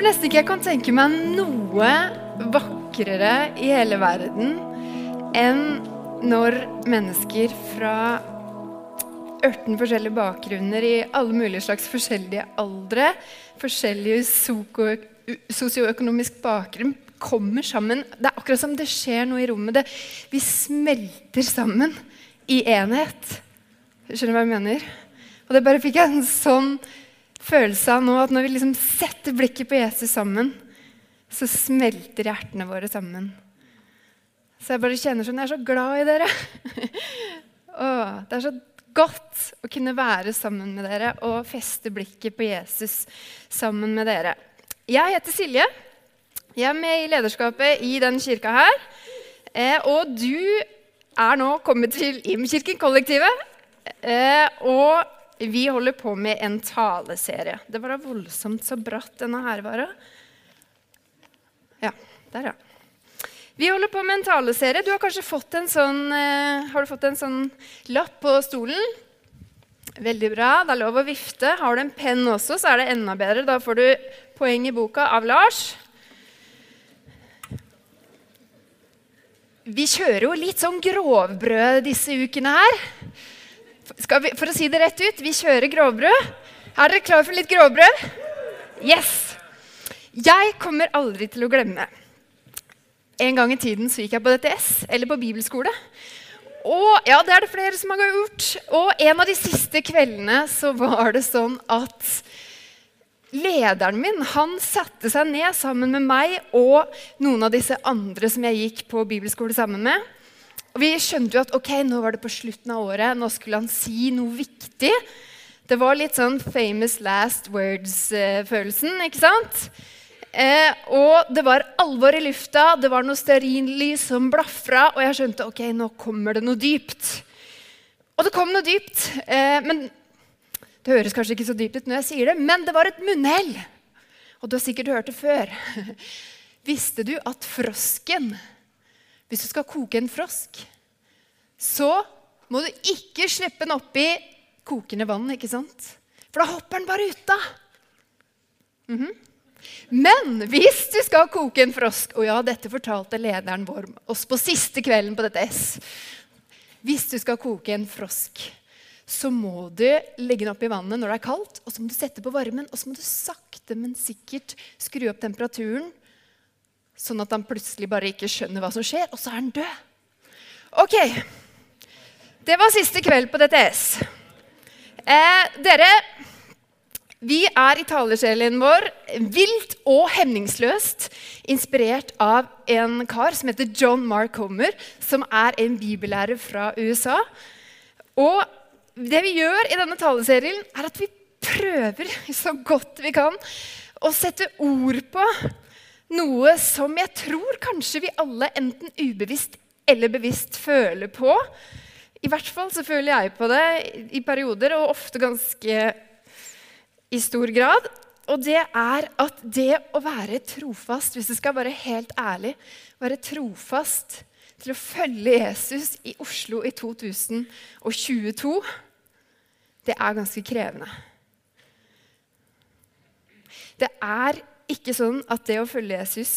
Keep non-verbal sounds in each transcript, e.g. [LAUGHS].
Tror nesten ikke jeg kan tenke meg noe vakrere i hele verden enn når mennesker fra 18 forskjellige bakgrunner i alle mulige slags forskjellige aldre, forskjellige sosioøkonomisk bakgrunn, kommer sammen. Det er akkurat som det skjer noe i rommet. Det, vi smelter sammen i enhet. Skjønner du hva jeg mener? Og det bare fikk jeg en sånn følelse av nå at når vi liksom setter blikket på Jesus sammen, så smelter hjertene våre sammen. Så jeg bare kjenner sånn Jeg er så glad i dere. [LAUGHS] Åh, det er så godt å kunne være sammen med dere og feste blikket på Jesus sammen med dere. Jeg heter Silje. Jeg er med i lederskapet i den kirka her. Eh, og du er nå kommet til Imkirken-kollektivet. Eh, og vi holder på med en taleserie. Det var da voldsomt så bratt denne her var. Ja, der, ja. Vi holder på med en taleserie. Du har kanskje fått en sånn, eh, har du fått en sånn lapp på stolen. Veldig bra. Det er lov å vifte. Har du en penn også, så er det enda bedre. Da får du poeng i boka av Lars. Vi kjører jo litt sånn grovbrød disse ukene her. Vi, for å si det rett ut vi kjører grovbrød. Er dere klar for litt grovbrød? Yes! Jeg kommer aldri til å glemme. En gang i tiden så gikk jeg på DTS, eller på bibelskole. Og ja, det er det flere som har gjort. Og en av de siste kveldene så var det sånn at lederen min han satte seg ned sammen med meg og noen av disse andre som jeg gikk på bibelskole sammen med. Og Vi skjønte jo at ok, nå var det på slutten av året, nå skulle han si noe viktig. Det var litt sånn famous last words-følelsen, ikke sant? Eh, og det var alvor i lufta, det var noe stearinlys som blafra, og jeg skjønte ok, nå kommer det noe dypt. Og det kom noe dypt. Eh, men Det høres kanskje ikke så dypt ut når jeg sier det, men det var et munnhell. Og du har sikkert hørt det før. [LAUGHS] Visste du at frosken Hvis du skal koke en frosk, så må du ikke slippe den oppi kokende vann, ikke sant? For da hopper den bare ut da. Mm -hmm. Men hvis du skal koke en frosk Og ja, dette fortalte lederen vår oss på siste kvelden på dette S. Hvis du skal koke en frosk, så må du legge den opp i vannet når det er kaldt. Og så må du sette på varmen, og så må du sakte, men sikkert skru opp temperaturen. Sånn at han plutselig bare ikke skjønner hva som skjer, og så er han død. Ok, Det var siste kveld på DTS. Eh, dere vi er i talersjelen vår vilt og hemningsløst inspirert av en kar som heter John Mark Homer, som er en bibellærer fra USA. Og det vi gjør i denne taleserien, er at vi prøver så godt vi kan å sette ord på noe som jeg tror kanskje vi alle enten ubevisst eller bevisst føler på. I hvert fall så føler jeg på det i perioder, og ofte ganske i stor grad. Og det er at det å være trofast, hvis du skal være helt ærlig, være trofast til å følge Jesus i Oslo i 2022, det er ganske krevende. Det er ikke sånn at det å følge Jesus,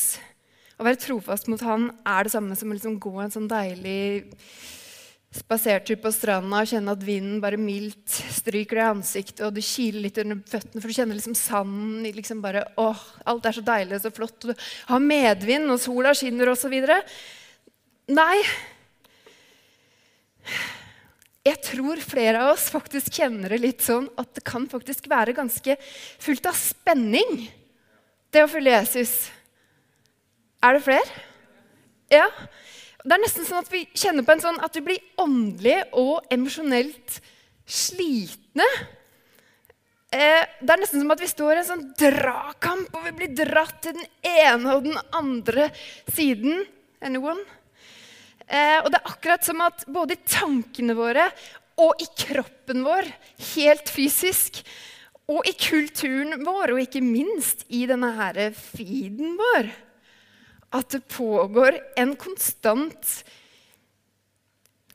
å være trofast mot han, er det samme som å liksom gå en sånn deilig spasertur på stranda og kjenne at vinden bare mildt stryker deg i ansiktet, og du kiler litt under føttene, for du kjenner liksom sanden liksom bare, åh, Alt er så deilig og så flott, og du har medvind, og sola skinner osv. Nei. Jeg tror flere av oss faktisk kjenner det litt sånn at det kan faktisk være ganske fullt av spenning, det å følge Jesus. Er det flere? Ja. Det er nesten sånn at vi kjenner på en sånn at vi blir åndelig og emosjonelt slitne. Eh, det er nesten som at vi står i en sånn dragkamp, og vi blir dratt til den ene og den andre siden. Anyone? Eh, og det er akkurat som at både i tankene våre og i kroppen vår, helt fysisk, og i kulturen vår, og ikke minst i denne her feeden vår, at det pågår en konstant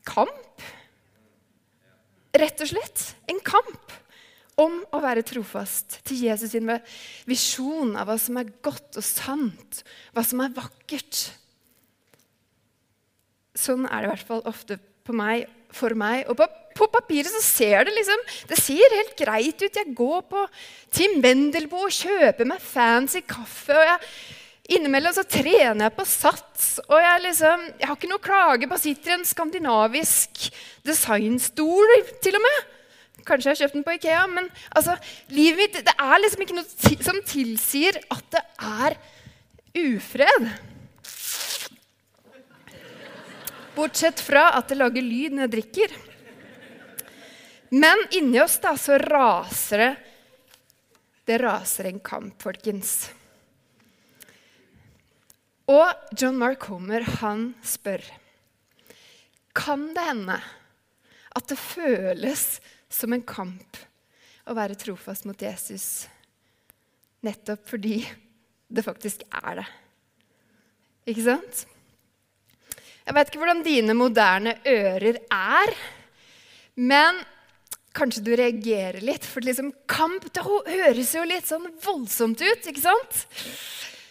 kamp. Rett og slett en kamp om å være trofast til Jesus sin visjon av hva som er godt og sant, hva som er vakkert. Sånn er det i hvert fall ofte meg, for meg. Og på, på, papiret så ser det liksom Det ser helt greit ut. Jeg går på Tim Wendelboe og kjøper meg fancy kaffe. og jeg Innimellom så trener jeg på sats, og jeg, liksom, jeg har ikke noe klage på å sitte i en skandinavisk designstol, til og med. Kanskje jeg har kjøpt den på Ikea, men altså, livet mitt det er liksom ikke noe som tilsier at det er ufred. Bortsett fra at det lager lyd når jeg drikker. Men inni oss da, så raser det Det raser en kamp, folkens. Og John Mark Homer han spør Kan det hende at det føles som en kamp å være trofast mot Jesus nettopp fordi det faktisk er det? Ikke sant? Jeg vet ikke hvordan dine moderne ører er, men kanskje du reagerer litt. For liksom, kamp det høres jo litt sånn voldsomt ut, ikke sant?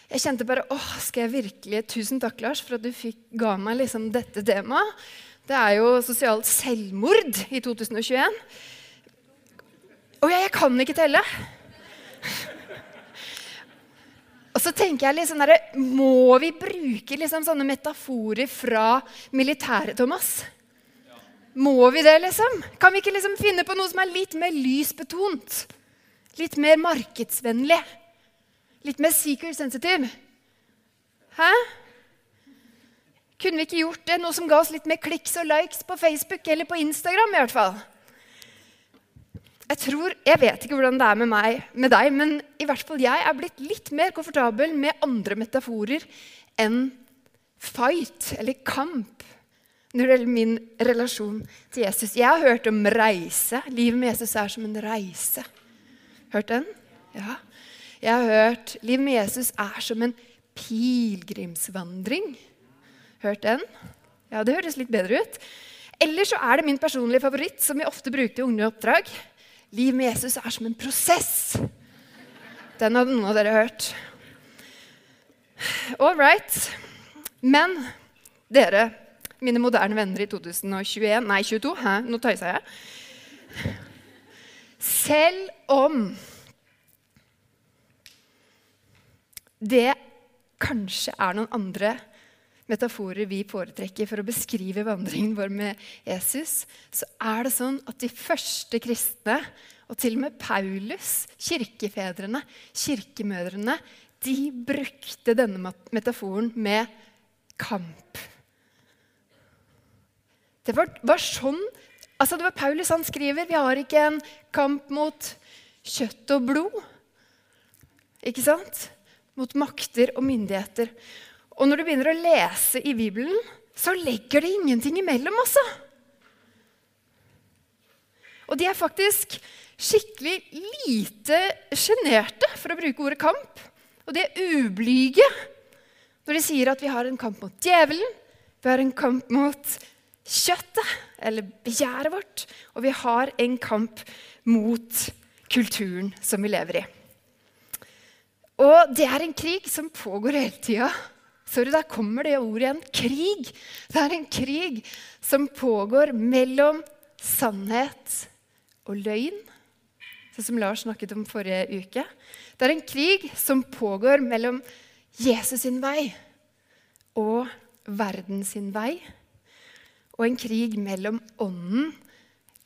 Jeg kjente bare åh, skal jeg virkelig Tusen takk, Lars, for at du fikk, ga meg liksom dette temaet. Det er jo sosialt selvmord i 2021. Og jeg, jeg kan ikke telle. Og så tenker jeg liksom der, Må vi bruke liksom sånne metaforer fra militæret, Thomas? Må vi det, liksom? Kan vi ikke liksom finne på noe som er litt mer lysbetont? Litt mer markedsvennlig? Litt mer seeker sensitive? Hæ? Kunne vi ikke gjort det? Noe som ga oss litt mer kliks og likes på Facebook eller på Instagram? i hvert fall? Jeg tror, jeg vet ikke hvordan det er med meg, med deg, men i hvert fall jeg er blitt litt mer komfortabel med andre metaforer enn fight eller kamp når det gjelder min relasjon til Jesus. Jeg har hørt om reise. Livet med Jesus er som en reise. Hørt den? Ja. Jeg har hørt livet med Jesus er som en pilegrimsvandring. Hørt den? Ja, det høres litt bedre ut. Eller så er det min personlige favoritt, som vi ofte bruker i Unge oppdrag. Liv med Jesus er som en prosess. Den hadde noen av dere hørt. All right. Men dere, mine moderne venner i 2021 Nei, 22. Hæ? Nå tøysa jeg. Selv om det kanskje er noen andre metaforer vi foretrekker for å beskrive vandringen vår med Jesus, så er det sånn at de første kristne, og til og med Paulus, kirkefedrene, kirkemødrene, de brukte denne metaforen med kamp. Det var, var sånn altså Det var Paulus han skriver. Vi har ikke en kamp mot kjøtt og blod. Ikke sant? Mot makter og myndigheter. Og når du begynner å lese i Bibelen, så legger det ingenting imellom, altså. Og de er faktisk skikkelig lite sjenerte, for å bruke ordet kamp. Og de er ublyge når de sier at vi har en kamp mot djevelen, vi har en kamp mot kjøttet, eller begjæret vårt, og vi har en kamp mot kulturen som vi lever i. Og det er en krig som pågår hele tida. Sorry, der kommer det ordet igjen. Krig. Det er en krig som pågår mellom sannhet og løgn, sånn som Lars snakket om forrige uke. Det er en krig som pågår mellom Jesus sin vei og verden sin vei. Og en krig mellom ånden,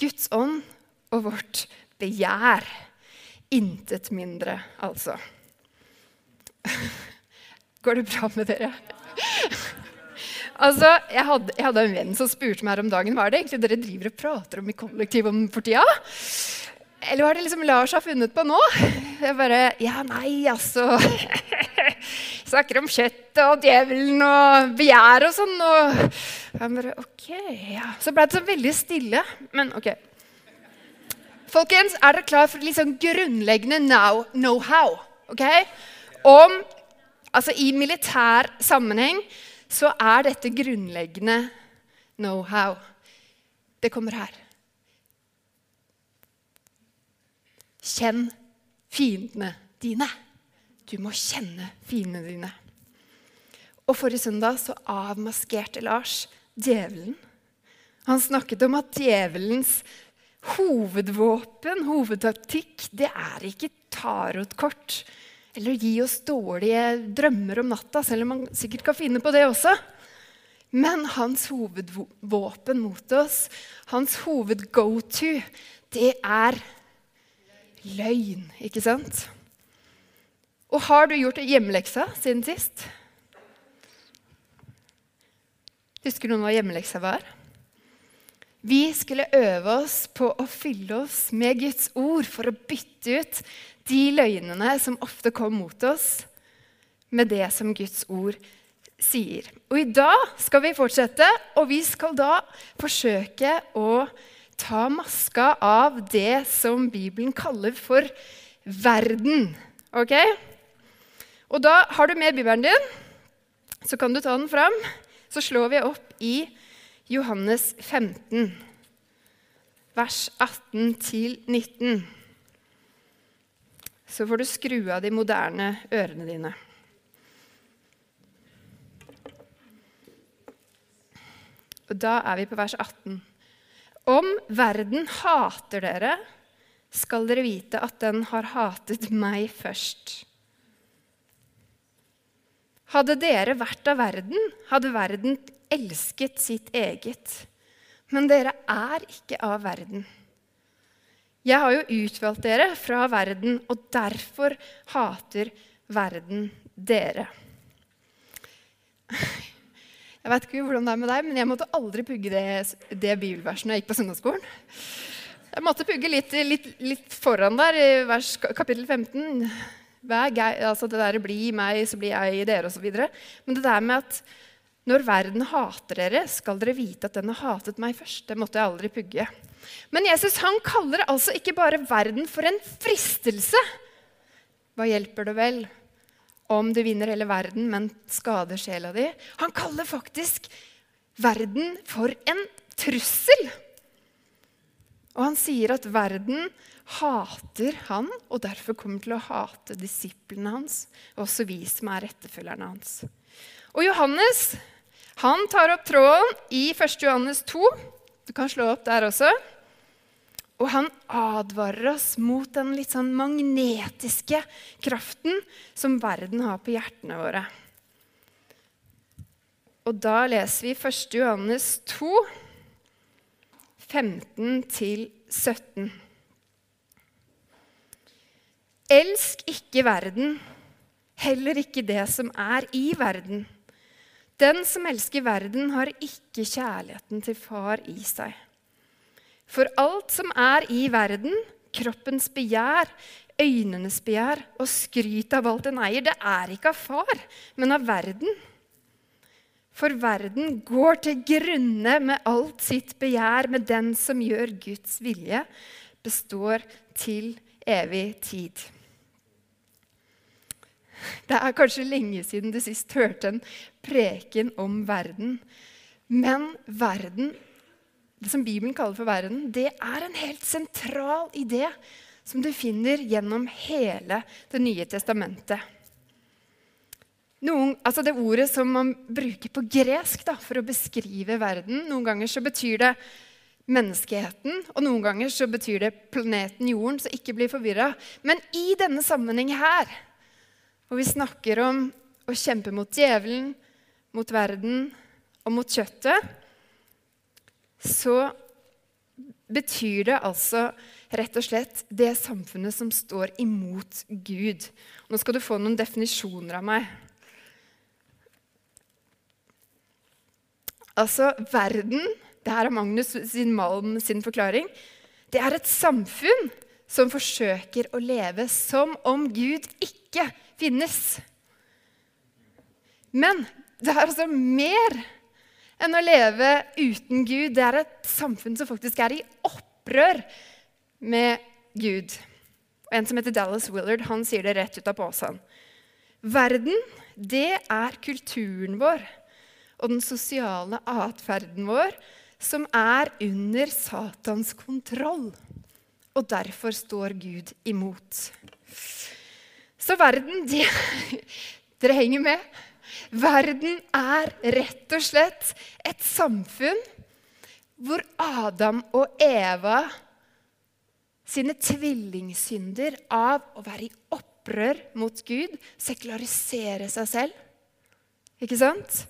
Guds ånd, og vårt begjær. Intet mindre, altså. [LAUGHS] Går det bra med dere? altså, jeg hadde, jeg hadde, en venn som spurte meg her om dagen hva er det egentlig dere driver og prater om i kollektiv om for tida. Eller hva er det liksom Lars har funnet på nå? Jeg bare Ja, nei, altså [LAUGHS] Snakker om kjøttet og djevelen og begjær og sånn. Og jeg bare OK, ja. Så ble det så veldig stille. Men OK. Folkens, er dere klar for litt sånn grunnleggende know-how? OK? Om Altså I militær sammenheng så er dette grunnleggende know-how. Det kommer her. Kjenn fiendene dine. Du må kjenne fiendene dine. Og Forrige søndag så avmaskerte Lars djevelen. Han snakket om at djevelens hovedvåpen, hovedtaktikk, det er ikke tarotkort eller gi oss dårlige drømmer om natta, selv om man sikkert kan finne på det også. Men hans hovedvåpen mot oss, hans hoved-go-to, det er løgn, ikke sant? Og har du gjort hjemmeleksa siden sist? Husker noen hva hjemmeleksa var? Vi skulle øve oss på å fylle oss med Guds ord for å bytte ut de løgnene som ofte kom mot oss, med det som Guds ord sier. Og i dag skal vi fortsette, og vi skal da forsøke å ta maska av det som Bibelen kaller for verden. Ok? Og da har du med Bibelen din, så kan du ta den fram. Så slår vi opp i Johannes 15, vers 18-19. Så får du skru av de moderne ørene dine. Og da er vi på vers 18. Om verden hater dere, skal dere vite at den har hatet meg først. Hadde dere vært av verden, hadde verden elsket sitt eget. Men dere er ikke av verden. Jeg har jo utvalgt dere fra verden, og derfor hater verden dere. Jeg vet ikke hvordan det er med deg, men jeg måtte aldri pugge det, det bibelverset når jeg gikk på søndagsskolen. Jeg måtte pugge litt, litt, litt foran der, i vers, kapittel 15. altså det der 'bli meg, så blir jeg i dere', osv. Men det der med at når verden hater dere, skal dere vite at den har hatet meg først. Det måtte jeg aldri pugge. Men Jesus han kaller altså ikke bare verden for en fristelse. Hva hjelper det vel om du vinner hele verden, men skader sjela di. Han kaller faktisk verden for en trussel. Han sier at verden hater han, og derfor kommer til å hate disiplene hans, og også vi som er etterfølgerne hans. Og Johannes han tar opp tråden i 1. Johannes 2. Du kan slå opp der også. Og han advarer oss mot den litt sånn magnetiske kraften som verden har på hjertene våre. Og da leser vi 1. Johannes 2, 15-17. Elsk ikke verden, heller ikke det som er i verden. Den som elsker verden, har ikke kjærligheten til far i seg. For alt som er i verden, kroppens begjær, øynenes begjær og skryt av alt den eier, det er ikke av far, men av verden. For verden går til grunne med alt sitt begjær, med den som gjør Guds vilje, består til evig tid. Det er kanskje lenge siden du sist hørte en preken om verden. Men verden det som Bibelen kaller for verden, det er en helt sentral idé som du finner gjennom hele Det nye testamentet. Noen, altså det ordet som man bruker på gresk da, for å beskrive verden Noen ganger så betyr det menneskeheten, og noen ganger så betyr det planeten Jorden, så ikke bli forvirra. Men i denne sammenheng her, hvor vi snakker om å kjempe mot djevelen, mot verden og mot kjøttet, så betyr det altså rett og slett det samfunnet som står imot Gud. Nå skal du få noen definisjoner av meg. Altså, verden Det her er Magnus sin Malm sin forklaring. Det er et samfunn som forsøker å leve som om Gud ikke finnes. Men det er altså mer enn å leve uten Gud. Det er et samfunn som faktisk er i opprør med Gud. Og En som heter Dallas Willard, han sier det rett ut av posen. Verden, det er kulturen vår og den sosiale atferden vår som er under Satans kontroll. og derfor står Gud imot. Så verden [LAUGHS] de, Dere henger med? Verden er rett og slett et samfunn hvor Adam og Eva sine tvillingsynder av å være i opprør mot Gud, sekularisere seg selv, ikke sant?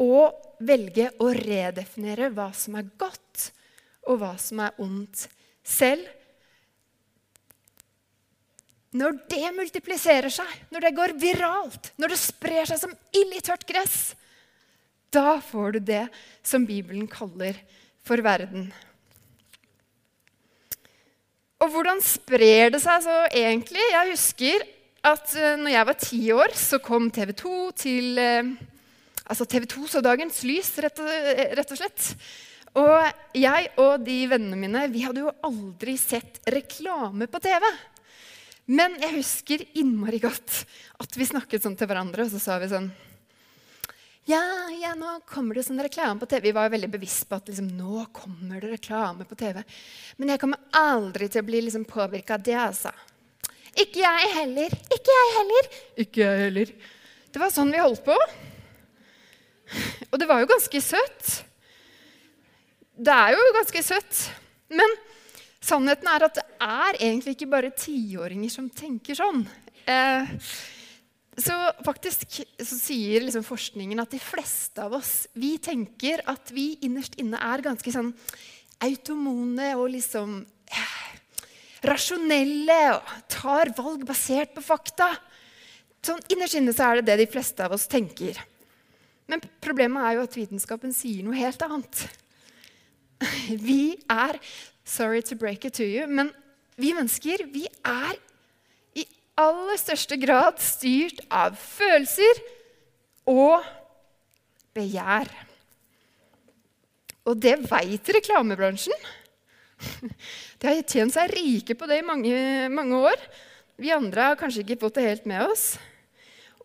Og velge å redefinere hva som er godt, og hva som er ondt selv. Når det multipliserer seg, når det går viralt, når det sprer seg som ild i tørt gress, da får du det som Bibelen kaller for verden. Og hvordan sprer det seg så egentlig? Jeg husker at uh, når jeg var ti år, så kom TV 2 til uh, Altså TV 2 så dagens lys, rett og, rett og, slett. Og jeg og de vennene mine vi hadde jo aldri sett reklame på TV. Men jeg husker innmari godt at vi snakket sånn til hverandre, og så sa vi sånn ja, ja, nå kommer det sånn reklame på TV. Vi var jo veldig bevisst på at liksom, nå kommer det reklame på TV. Men jeg kommer aldri til å bli liksom, påvirka av det, altså. Ikke jeg heller. Ikke jeg heller. Ikke jeg heller. Det var sånn vi holdt på. Og det var jo ganske søtt. Det er jo ganske søtt. Men sannheten er at det er egentlig ikke bare tiåringer som tenker sånn. Eh, så faktisk så sier liksom forskningen at de fleste av oss vi tenker at vi innerst inne er ganske sånn automone og liksom eh, rasjonelle og tar valg basert på fakta. Sånn Innerst inne så er det det de fleste av oss tenker. Men problemet er jo at vitenskapen sier noe helt annet. [LAUGHS] Vi er Sorry to break it to you, men vi mennesker vi er i aller største grad styrt av følelser og begjær. Og det veit reklamebransjen. [LAUGHS] De har tjent seg rike på det i mange, mange år. Vi andre har kanskje ikke fått det helt med oss.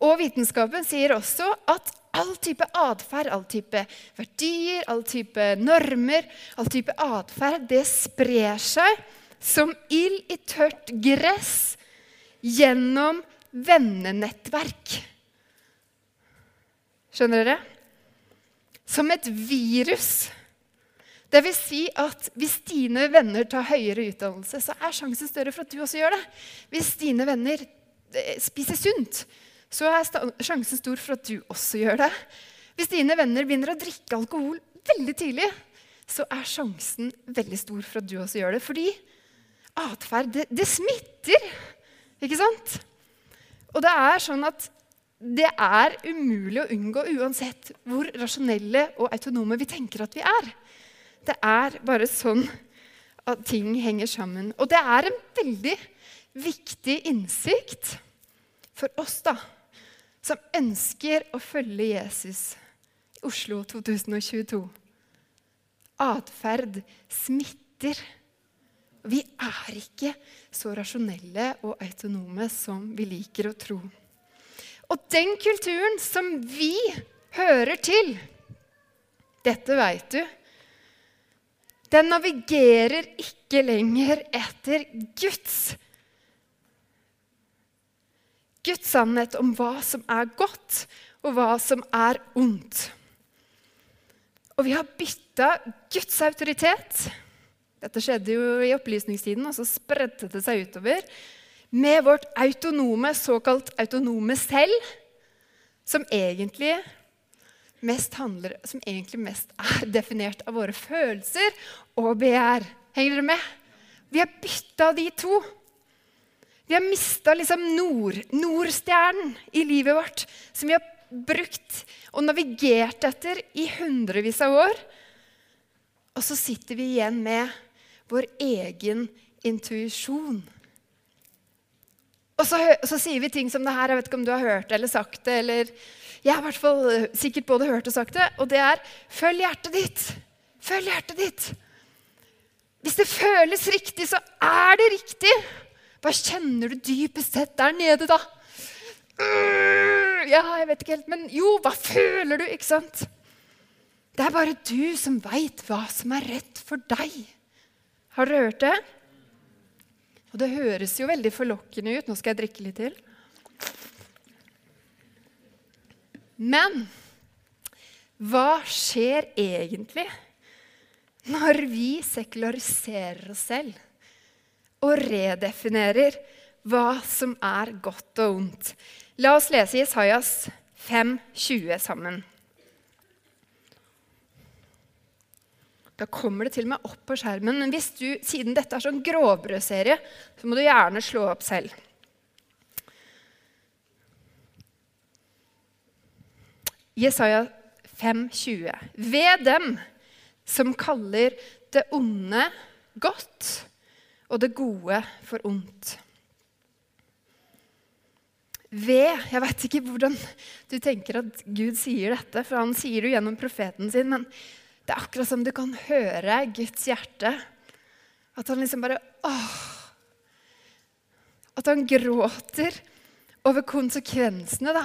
Og vitenskapen sier også at all type atferd, all type verdier, all type normer, all type atferd, det sprer seg som ild i tørt gress gjennom vennenettverk. Skjønner dere? Som et virus. Det vil si at hvis dine venner tar høyere utdannelse, så er sjansen større for at du også gjør det. Hvis dine venner eh, spiser sunt, så er sjansen stor for at du også gjør det. Hvis dine venner begynner å drikke alkohol veldig tidlig, så er sjansen veldig stor for at du også gjør det. Fordi atferd, det, det smitter. Ikke sant? Og det er sånn at det er umulig å unngå uansett hvor rasjonelle og autonome vi tenker at vi er. Det er bare sånn at ting henger sammen. Og det er en veldig viktig innsikt for oss da, som ønsker å følge Jesus i Oslo 2022. Atferd smitter. Vi er ikke så rasjonelle og autonome som vi liker å tro. Og den kulturen som vi hører til, dette veit du, den navigerer ikke lenger etter Guds Guds sannhet om hva som er godt, og hva som er ondt. Og vi har bytta Guds autoritet dette skjedde jo i opplysningstiden, og så spredte det seg utover. Med vårt autonome, såkalt autonome selv, som egentlig mest handler, som egentlig mest er definert av våre følelser og begjær. Henger dere med? Vi har bytta de to. Vi har mista liksom nord, Nordstjernen i livet vårt, som vi har brukt og navigert etter i hundrevis av år. Og så sitter vi igjen med vår egen intuisjon. Og så, så, sier vi ting som det her. Jeg vet ikke om du har hørt det eller sagt det. eller Jeg har i hvert fall eh, sikkert både hørt og sagt det. Og det er følg hjertet ditt. Følg hjertet ditt. Hvis det føles riktig, så er det riktig. Hva kjenner du dypest sett der nede, da? Ja, jeg vet ikke helt. Men jo, hva føler du? Ikke sant? Det er bare du som veit hva som er rett for deg. Har dere hørt det? Og det høres jo veldig forlokkende ut. Nå skal jeg drikke litt til. Men hva skjer egentlig når vi sekulariserer oss selv og redefinerer hva som er godt og ondt? La oss lese Isaias 5,20 sammen. Da kommer det til og med opp på skjermen. Men hvis du, siden dette er sånn grovbrødserie, så må du gjerne slå opp selv. Jesaja 5,20. Ved dem som kaller det onde godt og det gode for ondt. Ved Jeg vet ikke hvordan du tenker at Gud sier dette, for han sier det gjennom profeten sin, men det er akkurat som du kan høre Guds hjerte. At han liksom bare åh, At han gråter over konsekvensene da,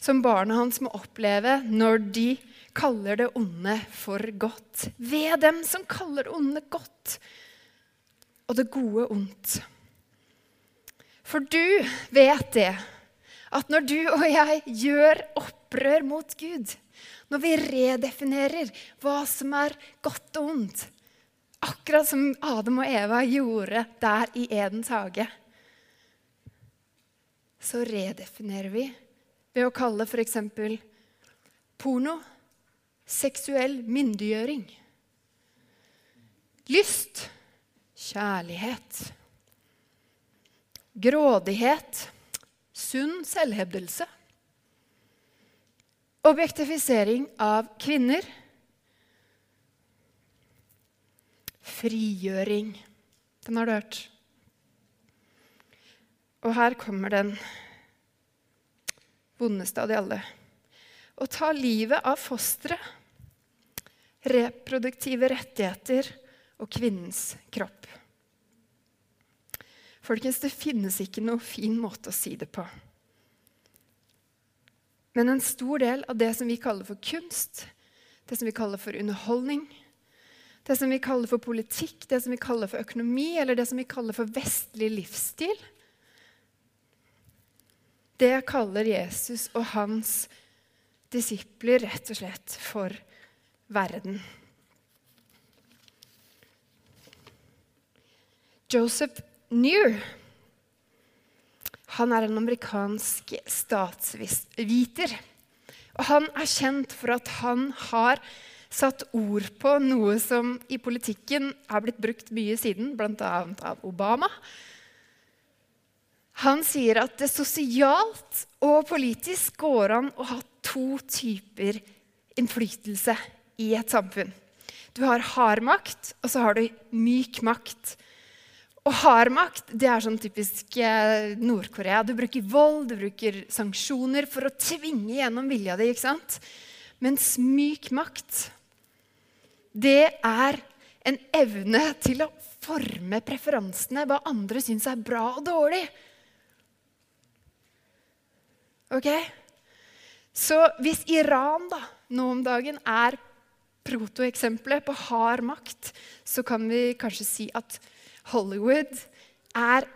som barna hans må oppleve når de kaller det onde for godt. Ved dem som kaller det onde godt, og det gode ondt. For du vet det, at når du og jeg gjør opprør mot Gud, når vi redefinerer hva som er godt og ondt, akkurat som Adam og Eva gjorde der i Edens hage, så redefinerer vi ved å kalle f.eks. porno seksuell myndiggjøring. Lyst kjærlighet. Grådighet sunn selvhevdelse. Objektifisering av kvinner. Frigjøring. Den har du hørt. Og her kommer den vondeste av de alle. Å ta livet av fosteret. Reproduktive rettigheter og kvinnens kropp. Folkens, det finnes ikke noe fin måte å si det på. Men en stor del av det som vi kaller for kunst, det som vi kaller for underholdning, det som vi kaller for politikk, det som vi kaller for økonomi, eller det som vi kaller for vestlig livsstil, det kaller Jesus og hans disipler rett og slett for verden. Joseph New han er en amerikansk statsviter. Og han er kjent for at han har satt ord på noe som i politikken har blitt brukt mye siden, bl.a. av Obama. Han sier at det sosialt og politisk går an å ha to typer innflytelse i et samfunn. Du har hard makt, og så har du myk makt. Og hard makt det er sånn typisk eh, Nord-Korea. Du bruker vold, du bruker sanksjoner for å tvinge gjennom vilja di. ikke sant? Mens myk makt, det er en evne til å forme preferansene, hva andre syns er bra og dårlig. Ok? Så hvis Iran da, nå om dagen er protoeksempelet på hard makt, så kan vi kanskje si at Hollywood er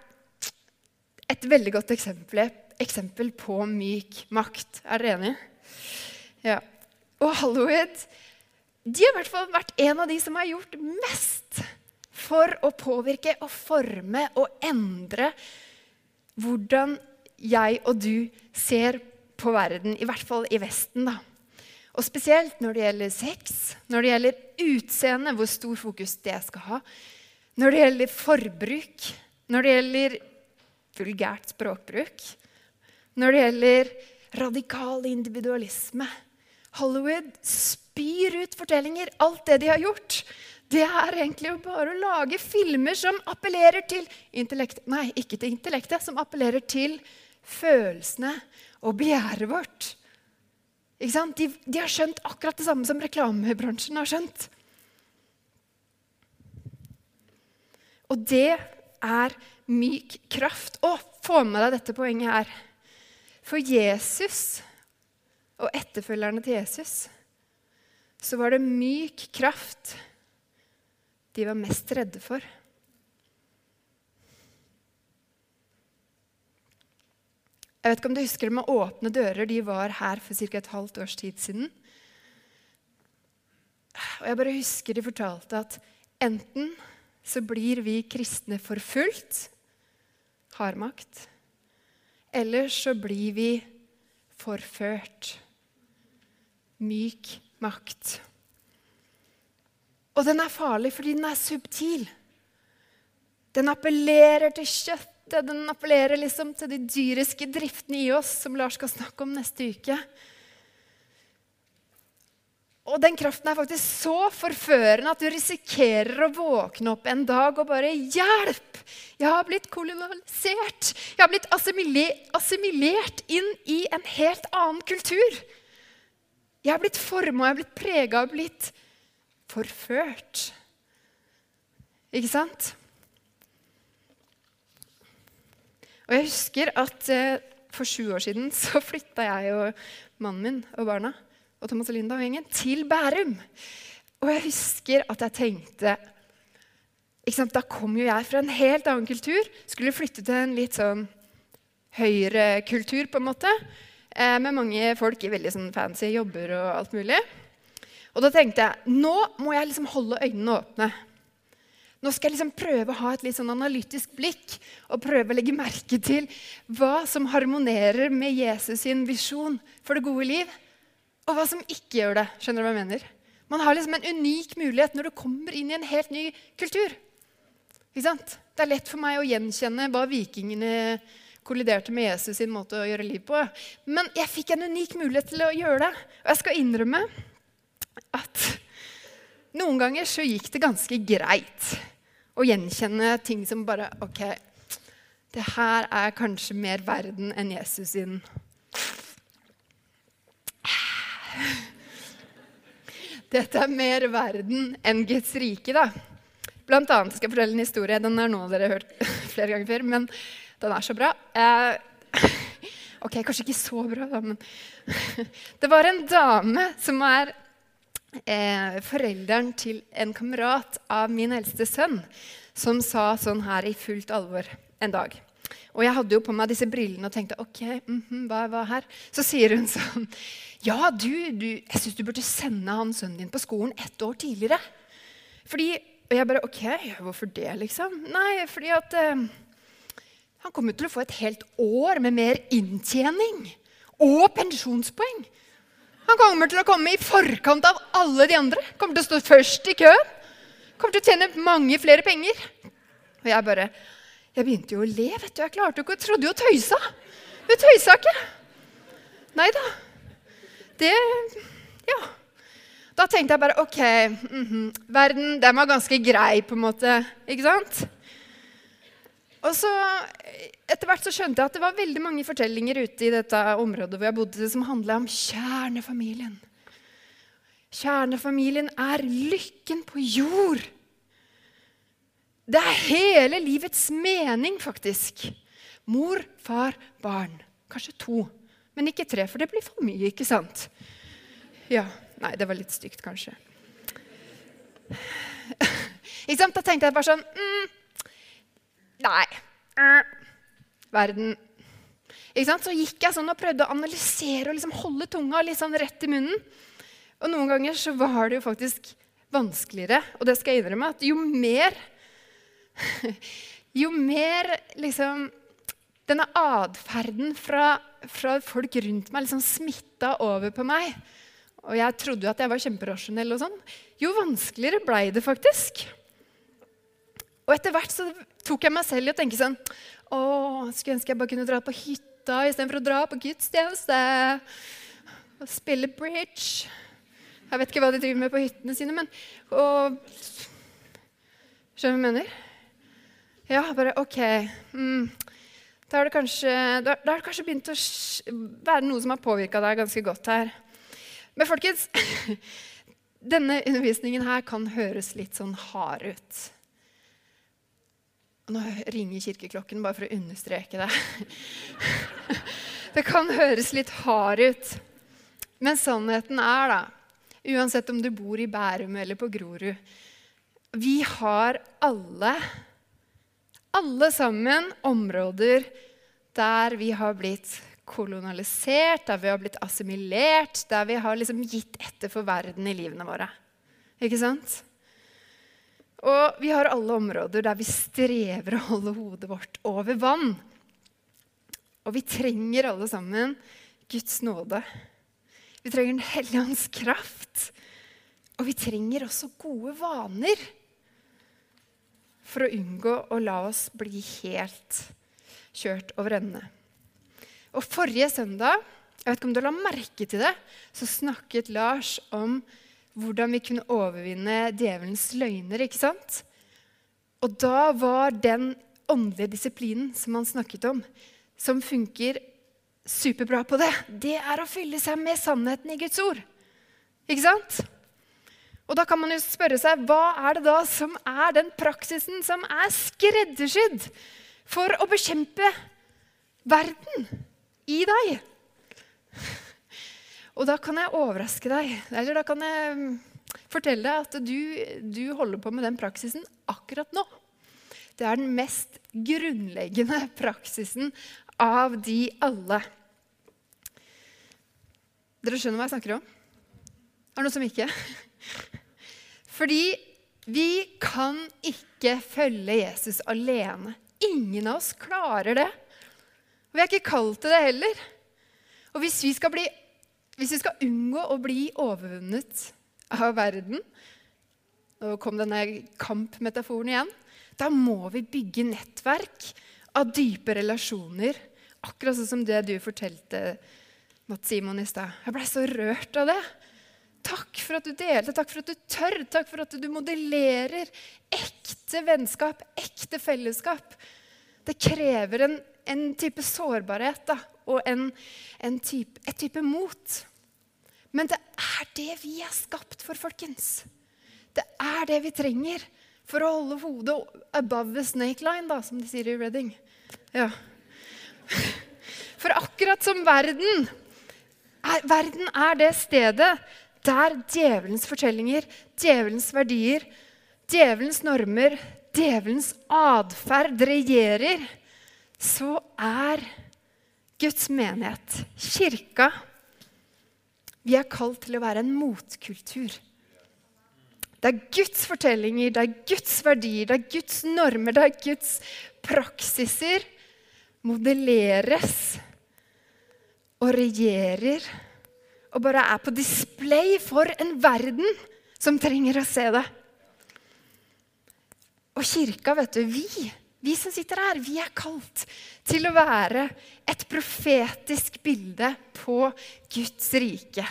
et veldig godt eksempel, eksempel på myk makt. Er dere enige? Ja. Og Hollywood de har i hvert fall vært en av de som har gjort mest for å påvirke og forme og endre hvordan jeg og du ser på verden, i hvert fall i Vesten. da. Og spesielt når det gjelder sex, når det gjelder utseende, hvor stor fokus det skal ha, når det gjelder forbruk, når det gjelder vulgært språkbruk, når det gjelder radikal individualisme. Hollywood spyr ut fortellinger. Alt det de har gjort, det er egentlig bare å lage filmer som appellerer til intellekt. Nei, ikke til intellektet, som appellerer til følelsene og begjæret vårt. De, de har skjønt akkurat det samme som reklamebransjen har skjønt. Og det er myk kraft. Å, få med deg dette poenget her. For Jesus og etterfølgerne til Jesus så var det myk kraft de var mest redde for. Jeg vet ikke om du husker det med åpne dører. De var her for ca. et halvt års tid siden. Og jeg bare husker de fortalte at enten så blir vi kristne forfulgt, hardmakt, eller så blir vi forført, myk makt. Og den er farlig fordi den er subtil. Den appellerer til kjøttet, den appellerer liksom til de dyriske driftene i oss, som Lars skal snakke om neste uke. Og den kraften er faktisk så forførende at du risikerer å våkne opp en dag og bare Hjelp! Jeg har blitt kolonisert. Jeg har blitt assimilert inn i en helt annen kultur. Jeg har blitt forma, jeg har blitt prega og blitt forført. Ikke sant? Og jeg husker at eh, for sju år siden så flytta jeg og mannen min og barna og Thomas og Linda og gjengen til Bærum. Og jeg husker at jeg tenkte Da kom jo jeg fra en helt annen kultur. Skulle flytte til en litt sånn høyrekultur, på en måte. Eh, med mange folk i veldig sånn fancy jobber og alt mulig. Og da tenkte jeg nå må jeg liksom holde øynene åpne. Nå skal jeg liksom prøve å ha et litt sånn analytisk blikk og prøve å legge merke til hva som harmonerer med Jesus sin visjon for det gode liv og hva som ikke gjør det. Skjønner du hva jeg mener? Man har liksom en unik mulighet når du kommer inn i en helt ny kultur. Ikke sant? Det er lett for meg å gjenkjenne hva vikingene kolliderte med Jesus sin måte å gjøre liv på. Men jeg fikk en unik mulighet til å gjøre det. Og jeg skal innrømme at noen ganger så gikk det ganske greit å gjenkjenne ting som bare OK, det her er kanskje mer verden enn Jesus sin dette er mer verden enn Guds rike, da. Blant annet skal jeg fortelle en historie. Den er noe dere har hørt [LAUGHS] flere ganger før, men den er så bra. Eh, ok, kanskje ikke så bra, da, men [LAUGHS] Det var en dame som er eh, forelderen til en kamerat av min eldste sønn, som sa sånn her i fullt alvor en dag. Og jeg hadde jo på meg disse brillene og tenkte ok, mm -hmm, hva, hva her? Så sier hun sånn Ja, du, du jeg syns du burde sende han sønnen din på skolen ett år tidligere. Fordi, Og jeg bare Ok, hvorfor det, liksom? Nei, fordi at eh, han kommer til å få et helt år med mer inntjening. Og pensjonspoeng. Han kommer til å komme i forkant av alle de andre. Kommer til å stå først i køen. Kommer til å tjene mange flere penger. Og jeg bare jeg begynte jo å le. vet du. Jeg klarte jo ikke, jeg trodde jo tøysa. Hun tøysa ikke. Nei da. Det Ja. Da tenkte jeg bare OK, mm -hmm. verden den var ganske grei, på en måte. Ikke sant? Og så Etter hvert så skjønte jeg at det var veldig mange fortellinger ute i dette området hvor jeg bodde, som handla om kjernefamilien. Kjernefamilien er lykken på jord. Det er hele livets mening, faktisk. Mor, far, barn. Kanskje to, men ikke tre, for det blir for mye, ikke sant? Ja, Nei, det var litt stygt, kanskje. [LAUGHS] ikke sant? Da tenkte jeg bare sånn mm, Nei. Uh, verden. Ikke sant? Så gikk jeg sånn og prøvde å analysere og liksom holde tunga litt sånn rett i munnen. Og noen ganger så var det jo faktisk vanskeligere. Og det skal jeg innrømme at jo mer [LAUGHS] jo mer liksom denne atferden fra, fra, folk rundt meg liksom smitta over på meg, og jeg trodde jo at jeg var kjemperasjonell, og sånn, jo vanskeligere blei det faktisk. Og etter hvert så tok jeg meg selv i å tenke sånn Å, skulle ønske jeg bare kunne dra på hytta istedenfor å dra på gudstjeneste. Og spille bridge. Jeg vet ikke hva de driver med på hyttene sine, men og, Skjønner du hva jeg mener? Ja, bare OK. Mm. Da har det kanskje, da, da har det kanskje begynt å være noe som har påvirka deg ganske godt her. Men folkens, [LAUGHS] denne undervisningen her kan høres litt sånn hard ut. Nå ringer kirkeklokken bare for å understreke det. [LAUGHS] Det kan høres litt hard ut. Men sannheten er, da, uansett om du bor i Bærum eller på Grorud Vi har alle alle sammen områder der vi har blitt kolonialisert, der vi har blitt assimilert, der vi har liksom gitt etter for verden i livene våre. Ikke sant? Og vi har alle områder der vi strever å holde hodet vårt over vann. Og vi trenger alle sammen Guds nåde. Vi trenger Den hellige ånds kraft. Og vi trenger også gode vaner for å unngå å la oss bli helt kjørt over ende. Og Forrige søndag jeg vet ikke om du la merke til det, så snakket Lars om hvordan vi kunne overvinne djevelens løgner. ikke sant? Og da var den åndelige disiplinen som han snakket om, som funker superbra på det, det er å fylle seg med sannheten i Guds ord. Ikke sant? Og da kan man jo spørre seg hva er det da som er den praksisen som er skreddersydd for å bekjempe verden i deg? Og da kan jeg overraske deg, eller da kan jeg fortelle deg at du, du holder på med den praksisen akkurat nå. Det er den mest grunnleggende praksisen av de alle. Dere skjønner hva jeg snakker om? Er det noe som ikke? Fordi vi kan ikke følge Jesus alene. Ingen av oss klarer det. Og vi er ikke kalt til det heller. Og hvis vi bli, hvis vi skal unngå å bli overvunnet av verden Nå kom denne kampmetaforen igjen. Da må vi bygge nettverk av dype relasjoner. Akkurat sånn som det du fortalte, Mats Simon, i stad. Jeg blei så rørt av det. Takk for at du delte, takk for at du tør, takk for at du modellerer ekte vennskap, ekte fellesskap. Det krever en, en type sårbarhet da, og en, en type, et type mot. Men det er det vi er skapt for, folkens. Det er det vi trenger for å holde hodet above the snake line, da, som de sier i Reading. Ja. [LAUGHS] For akkurat som verden er, verden er det stedet der djevelens fortellinger, djevelens verdier, djevelens normer, djevelens atferd regjerer, så er Guds menighet, kirka Vi er kalt til å være en motkultur. Det er Guds fortellinger, det er Guds verdier, det er Guds normer, det er Guds praksiser modelleres og regjerer og bare er på display for en verden som trenger å se det. Og kirka, vet du, vi, vi som sitter her, vi er kalt til å være et profetisk bilde på Guds rike.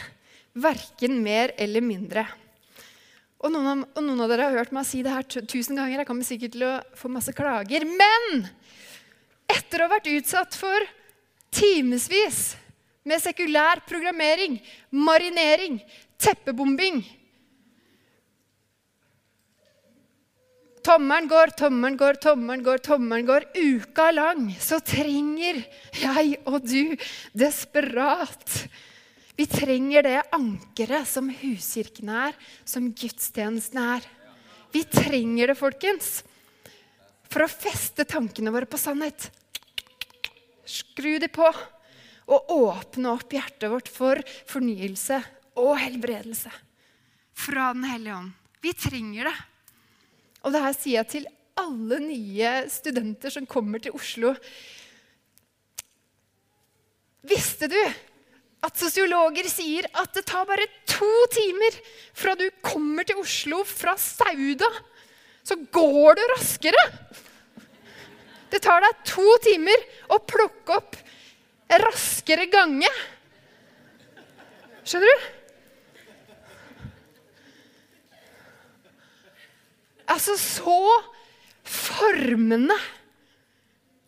Verken mer eller mindre. Og noen, av, og noen, av, dere har hørt meg si det her tusen ganger. Jeg kommer sikkert til å få masse klager. Men etter å ha vært utsatt for timevis med sekulær programmering, marinering, teppebombing. Tommelen går, tommelen går, tommelen går, tommelen går. Uka lang så trenger jeg og du desperat Vi trenger det ankeret som huskirken er, som gudstjenesten er. Vi trenger det, folkens, for å feste tankene våre på sannhet. Skru dem på og åpne opp hjertet vårt for fornyelse og helbredelse fra Den hellige ånd. Vi trenger det. Og det her sier jeg til alle nye studenter som kommer til Oslo. Visste du at sosiologer sier at det tar bare to timer fra du kommer til Oslo fra Sauda, så går du raskere? Det tar deg to timer å plukke opp raskere gange. Skjønner du? Altså så formende,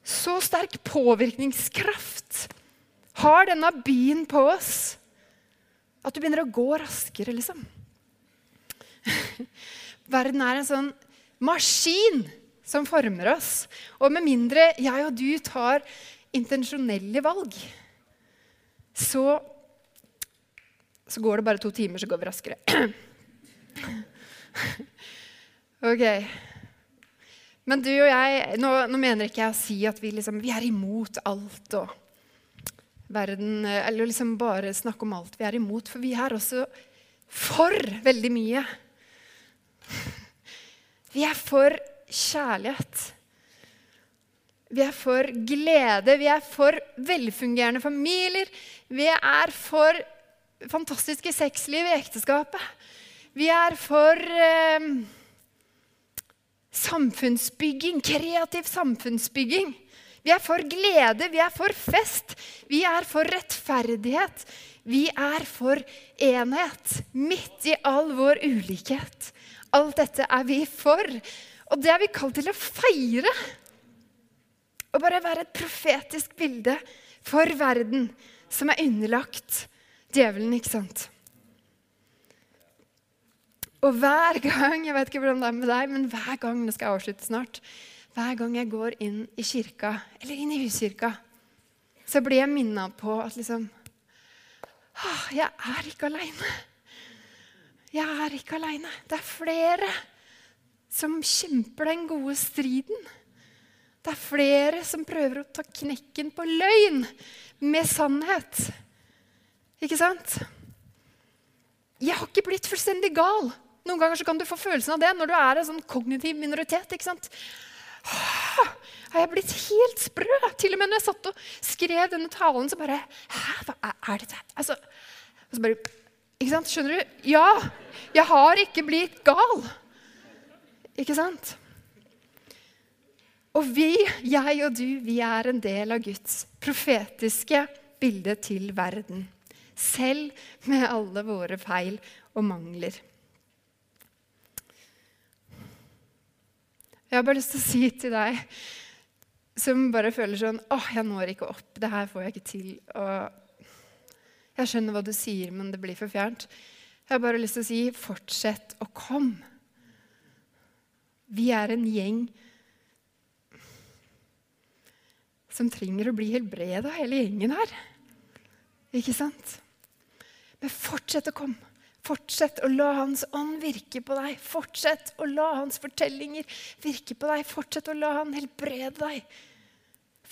så sterk påvirkningskraft har denne byen på oss at du begynner å gå raskere, liksom. [LAUGHS] Verden er en sånn maskin som former oss. Og med mindre jeg og du tar intensjonelle valg, så, så går det bare to timer, så går vi raskere. [CLEARS THROAT] ok. Men du og jeg Nå, nå mener ikke jeg å si at vi, liksom, vi er imot alt og verden, eller liksom bare snakke om alt vi er imot, for vi er også for veldig mye. [LAUGHS] Vi er for kjærlighet. Vi er for glede. Vi er for velfungerende familier. Vi er for fantastiske sexliv i ekteskapet. Vi er for eh, samfunnsbygging, kreativ samfunnsbygging. Vi er for glede, vi er for fest, vi er for rettferdighet. Vi er for enhet, midt i all vår ulikhet. Alt dette er vi for. Og det er vi kalt til å feire. Og bare være et profetisk bilde for verden som er underlagt djevelen, ikke sant? Og hver gang jeg vet ikke hvordan det er med deg, men hver gang nå skal jeg avslutte snart, hver gang jeg går inn i kirka, eller inn i huskirka, så blir jeg minna på at liksom Jeg er ikke aleine. Jeg er ikke aleine. Det er flere som kjemper den gode striden. Det er flere som prøver å ta knekken på løgn med sannhet. Ikke sant? Jeg har ikke blitt fullstendig gal. Noen ganger kan du få følelsen av det når du er en sånn kognitiv minoritet. ikke sant? Har jeg blitt helt sprø? Til og med når jeg satt og skrev denne talen, så bare Hæ, hva er dette her? Altså, og så bare, ikke sant? Skjønner du? Ja, jeg har ikke blitt gal. Ikke sant? Og vi, jeg og du, vi er en del av Guds profetiske bilde til verden. Selv med alle våre feil og mangler. Jeg har bare lyst til å si til deg som bare føler sånn åh, jeg når ikke opp. Det her får jeg ikke til. Og jeg skjønner hva du sier, men det blir for fjernt. Jeg har bare lyst til å si fortsett å komme. Vi er en gjeng som trenger å bli helbreda, hele gjengen her. Ikke sant? Men fortsett å komme. Fortsett å la Hans ånd virke på deg. Fortsett å la Hans fortellinger virke på deg. Fortsett å la Han helbrede deg.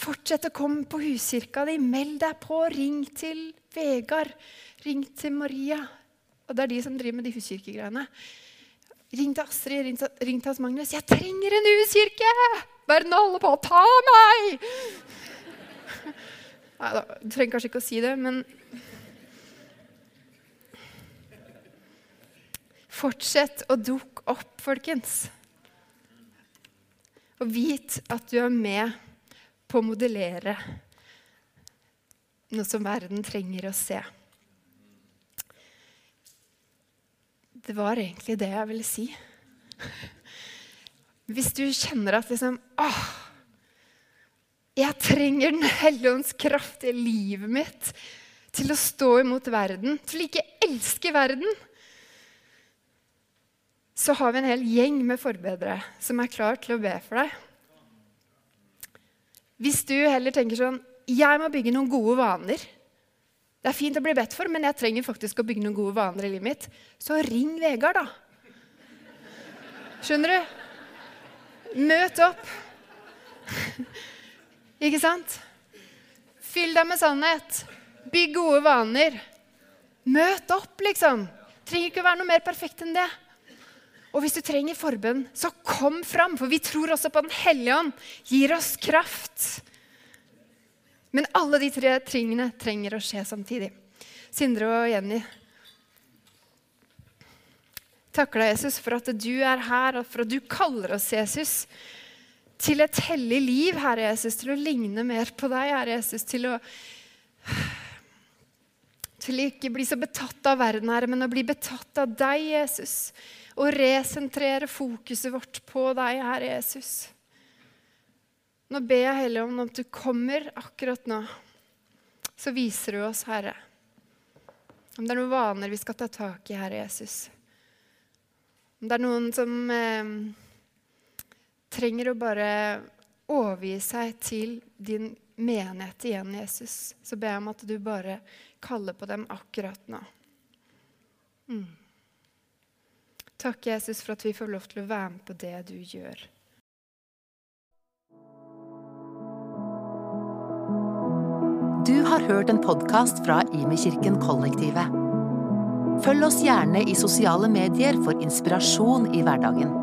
Fortsett å komme på huskirka di. Meld deg på. Ring til Vegard. Ring til Maria. Og det er de som driver med de huskirkegreiene. Ring til Astrid, ring til, ring til Hans Magnus. 'Jeg trenger en huskirke!' Verden holder på å ta meg! Nei da, du trenger kanskje ikke å si det, men Fortsett å dukke opp, folkens. Og vit at du er med på å modellere noe som verden trenger å se. Det var egentlig det jeg ville si. Hvis du kjenner at liksom åh, Jeg trenger Den hellige ånds kraft i livet mitt til å stå imot verden, til å ikke elske verden så har vi en hel gjeng med forbedrere som er klar til å be for deg. Hvis du heller tenker sånn Jeg må bygge noen gode vaner. Det er fint å bli bedt for, men jeg trenger faktisk å bygge noen gode vaner i livet mitt. Så ring Vegard, da. Skjønner du? Møt opp. Ikke sant? Fyll deg med sannhet. Bygg gode vaner. Møt opp, liksom. Trenger ikke å være noe mer perfekt enn det. Og hvis du trenger forbønn, så kom fram, for vi tror også på Den hellige ånd gir oss kraft. Men alle de tre tingene trenger å skje samtidig. Sindre og Jenny, takk deg, Jesus, for at du er her, og for at du kaller oss, Jesus, til et hellig liv, Herre Jesus, til å ligne mer på deg, Herre Jesus, til å til å ikke bli så betatt av verden, Herre, men å bli betatt av deg, Jesus og resentrere fokuset vårt på deg, Herre Jesus. Nå ber jeg Hellige om at du kommer akkurat nå, så viser du oss, Herre, om det er noen vaner vi skal ta tak i, Herre Jesus. Om det er noen som eh, trenger å bare overgi seg til din menighet igjen, Jesus, så ber jeg om at du bare kaller på dem akkurat nå. Mm. Takk, Jesus, for at vi får lov til å være med på det du gjør. Du har hørt en podkast fra Imekirken Kollektivet. Følg oss gjerne i sosiale medier for inspirasjon i hverdagen.